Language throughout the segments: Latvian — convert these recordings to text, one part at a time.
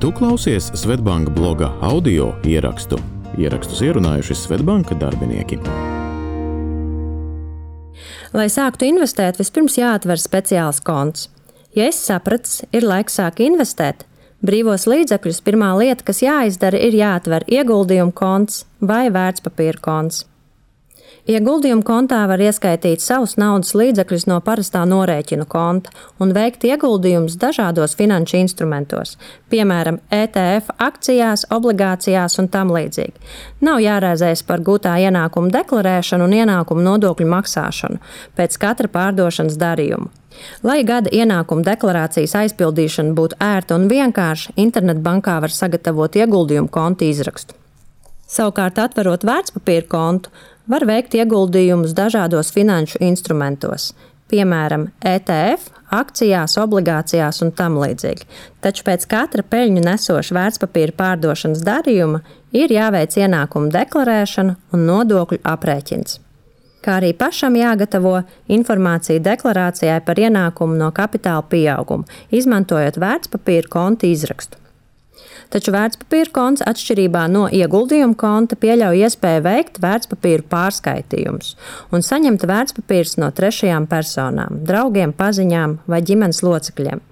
Tu klausies Svetbanka bloga audio ierakstu. Ierakstus ierunājuši Svetbanka darbinieki. Lai sāktu investēt, vispirms jāatver speciāls konts. Ja es sapratu, ir laiks sākt investēt, brīvos līdzekļus pirmā lieta, kas jāizdara, ir jāatver ieguldījumu konts vai vērtspapīra konts. Ieguldījumu kontā var ieskaitīt savus naudas līdzekļus no parastā norēķinu konta un veikt ieguldījumus dažādos finanšu instrumentos, piemēram, ETF akcijās, obligācijās un tam līdzīgi. Nav jārēzējas par gūtā ienākuma deklarēšanu un ienākuma nodokļu maksāšanu pēc katra pārdošanas darījuma. Lai gada ienākuma deklarācijas aizpildīšana būtu ērta un vienkārša, internetbankā var sagatavot ieguldījumu kontu izrakstu. Savukārt, atverot vērtspapīra kontu, var veikt ieguldījumus dažādos finanšu instrumentos, piemēram, ETF, akcijās, obligācijās un tam līdzīgi. Taču pēc katra peļņu nesoša vērtspapīra pārdošanas darījuma ir jāveic ienākumu deklarēšana un nodokļu aprēķins. Kā arī pašam jāgatavo informācija deklarācijai par ienākumu no kapitāla pieauguma, izmantojot vērtspapīra konta izrakstu taču vērtspapīra konts atšķirībā no ieguldījuma konta pieļauj iespēju veikt vērtspapīru pārskaitījumus un saņemt vērtspapīrus no trešajām personām, draugiem, paziņām vai ģimenes locekļiem.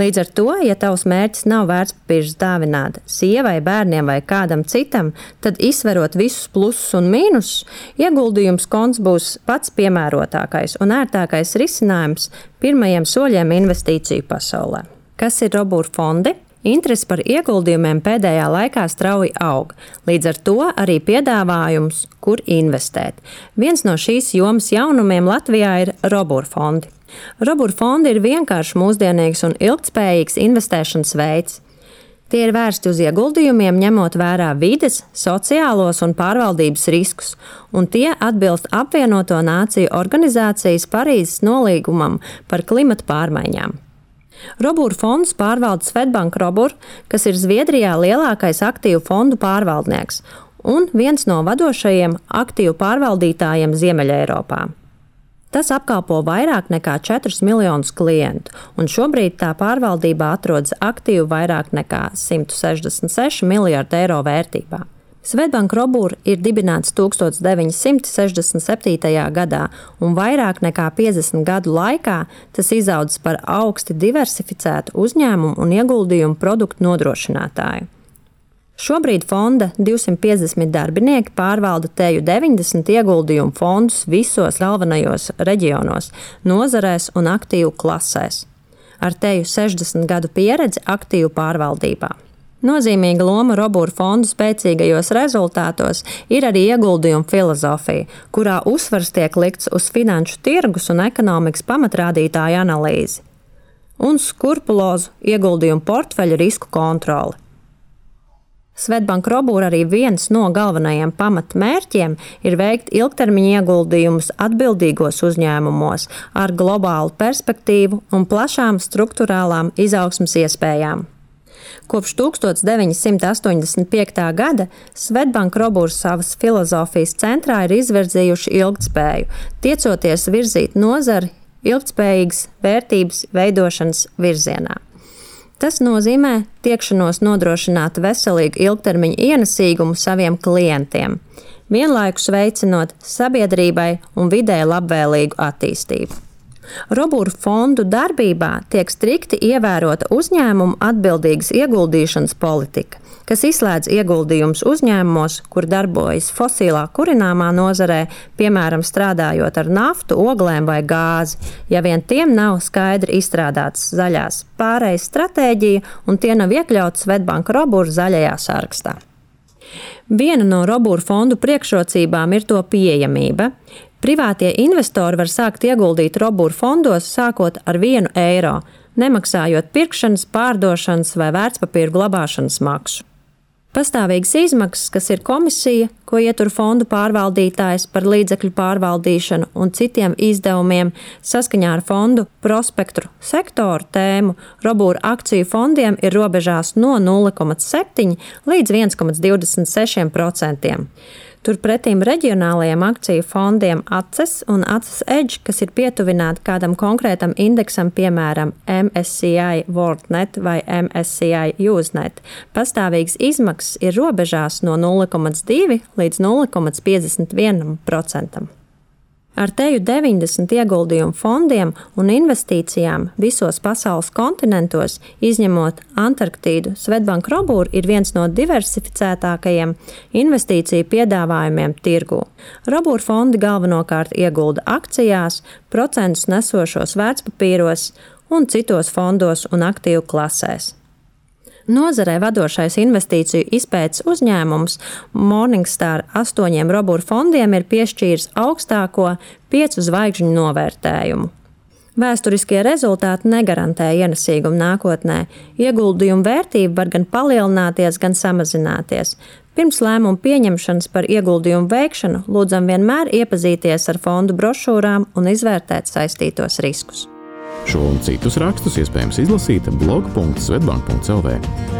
Līdz ar to, ja tavs mērķis nav vērtspapīrs dāvināt sievai, bērniem vai kādam citam, tad izsverot visus plusus un mīnusus, ieguldījums konts būs pats piemērotākais un ērtākais risinājums pirmajiem soļiem investīciju pasaulē. Kas ir robūru fondi? Interese par ieguldījumiem pēdējā laikā strauji aug, līdz ar to arī piedāvājums, kur investēt. Viens no šīs jomas jaunumiem Latvijā ir robūru fondi. Robūru fondi ir vienkāršs, mūsdienīgs un ilgspējīgs investēšanas veids. Tie ir vērsti uz ieguldījumiem, ņemot vērā vides, sociālos un pārvaldības riskus, un tie atbilst apvienoto nāciju organizācijas Parīzes nolīgumam par klimatu pārmaiņām. Robūru fonds pārvalda Svetbank Robur, kas ir Zviedrijā lielākais aktīvu fondu pārvaldnieks un viens no vadošajiem aktīvu pārvaldītājiem Ziemeļeiropā. Tas apkalpo vairāk nekā 4 miljonus klientu, un šobrīd tā pārvaldībā atrodas aktīvu vairāk nekā 166 miljardu eiro vērtībā. Svetbanka Robūra ir dibināts 1967. gadā, un vairāk nekā 50 gadu laikā tas izaudzis par augsti diversificētu uzņēmumu un ieguldījumu produktu nodrošinātāju. Šobrīd fonda 250 darbinieki pārvalda teju 90 ieguldījumu fondus visos galvenajos reģionos, nozarēs un aktīvu klasēs. Ar teju 60 gadu pieredzi aktīvu pārvaldībā. Nozīmīga loma Robūra fondu spēcīgajos rezultātos ir arī ieguldījuma filozofija, kurā uzsvars tiek likts uz finanšu tirgus un ekonomikas pamatrādītāju analīzi un skrupulozu ieguldījumu portfeļu risku kontroli. Svetbanka Robūra arī viens no galvenajiem pamatmērķiem ir veikt ilgtermiņa ieguldījumus atbildīgos uzņēmumos ar globālu perspektīvu un plašām struktūrālām izaugsmas iespējām. Kopš 1985. gada Svetbanka Robūrs savas filozofijas centrā ir izvirzījuši ilgtspēju, tiecoties virzīt nozari ilgtspējīgas vērtības veidošanas virzienā. Tas nozīmē tiekšanos nodrošināt veselīgu ilgtermiņa ienesīgumu saviem klientiem, vienlaikus veicinot sabiedrībai un vidē labvēlīgu attīstību. Robūru fondu darbībā tiek strikti ievērota uzņēmuma atbildīgas ieguldīšanas politika, kas izslēdz ieguldījumus uzņēmumos, kur darbojas fosilā kurināmā nozarē, piemēram, strādājot ar naftu, oglēm vai gāzi, ja vien tiem nav skaidri izstrādāts zaļās pārejas stratēģija un tie nav iekļauts Svetbanka Robūru zaļajā sarakstā. Viena no Robūru fondu priekšrocībām ir to pieejamība. Privātie investori var sākt ieguldīt robūru fondos sākot ar 1 eiro, nemaksājot pirkšanas, pārdošanas vai vērtspapīru glabāšanas maksu. Pastāvīgas izmaksas, kas ir komisija, ko ietur fondu pārvaldītājs par līdzekļu pārvaldīšanu un citiem izdevumiem saskaņā ar fondu prospektu sektoru tēmu, robūru akciju fondiem ir robežās no 0,7 līdz 1,26%. Turpretīm reģionālajiem akciju fondiem ACES un ACES Edge, kas ir pietuvināti kādam konkrētam indeksam, piemēram, MSCI WorldNet vai MSCI UseNet, pastāvīgas izmaksas ir robežās no 0,2 līdz 0,51%. Ar teju 90 ieguldījumu fondiem un investīcijām visos pasaules kontinentos, izņemot Antarktīdu, Svetbanka Robūra ir viens no diversificētākajiem investīciju piedāvājumiem tirgū. Robūra fondi galvenokārt iegulda akcijās, procentus nesošos vērtspapīros un citos fondos un aktīvu klasēs. Nozarē vadošais investīciju izpētes uzņēmums Morningstar astoņiem robūru fondiem ir piešķīris augstāko piecu zvaigžņu novērtējumu. Vēsturiskie rezultāti negarantē ienesīgumu nākotnē. Ieguldījumu vērtība var gan palielināties, gan samazināties. Pirms lēmumu pieņemšanas par ieguldījumu veikšanu lūdzam vienmēr iepazīties ar fondu brošūrām un izvērtēt saistītos riskus. Šo un citus rakstus iespējams izlasīt blog.svetbank.clv.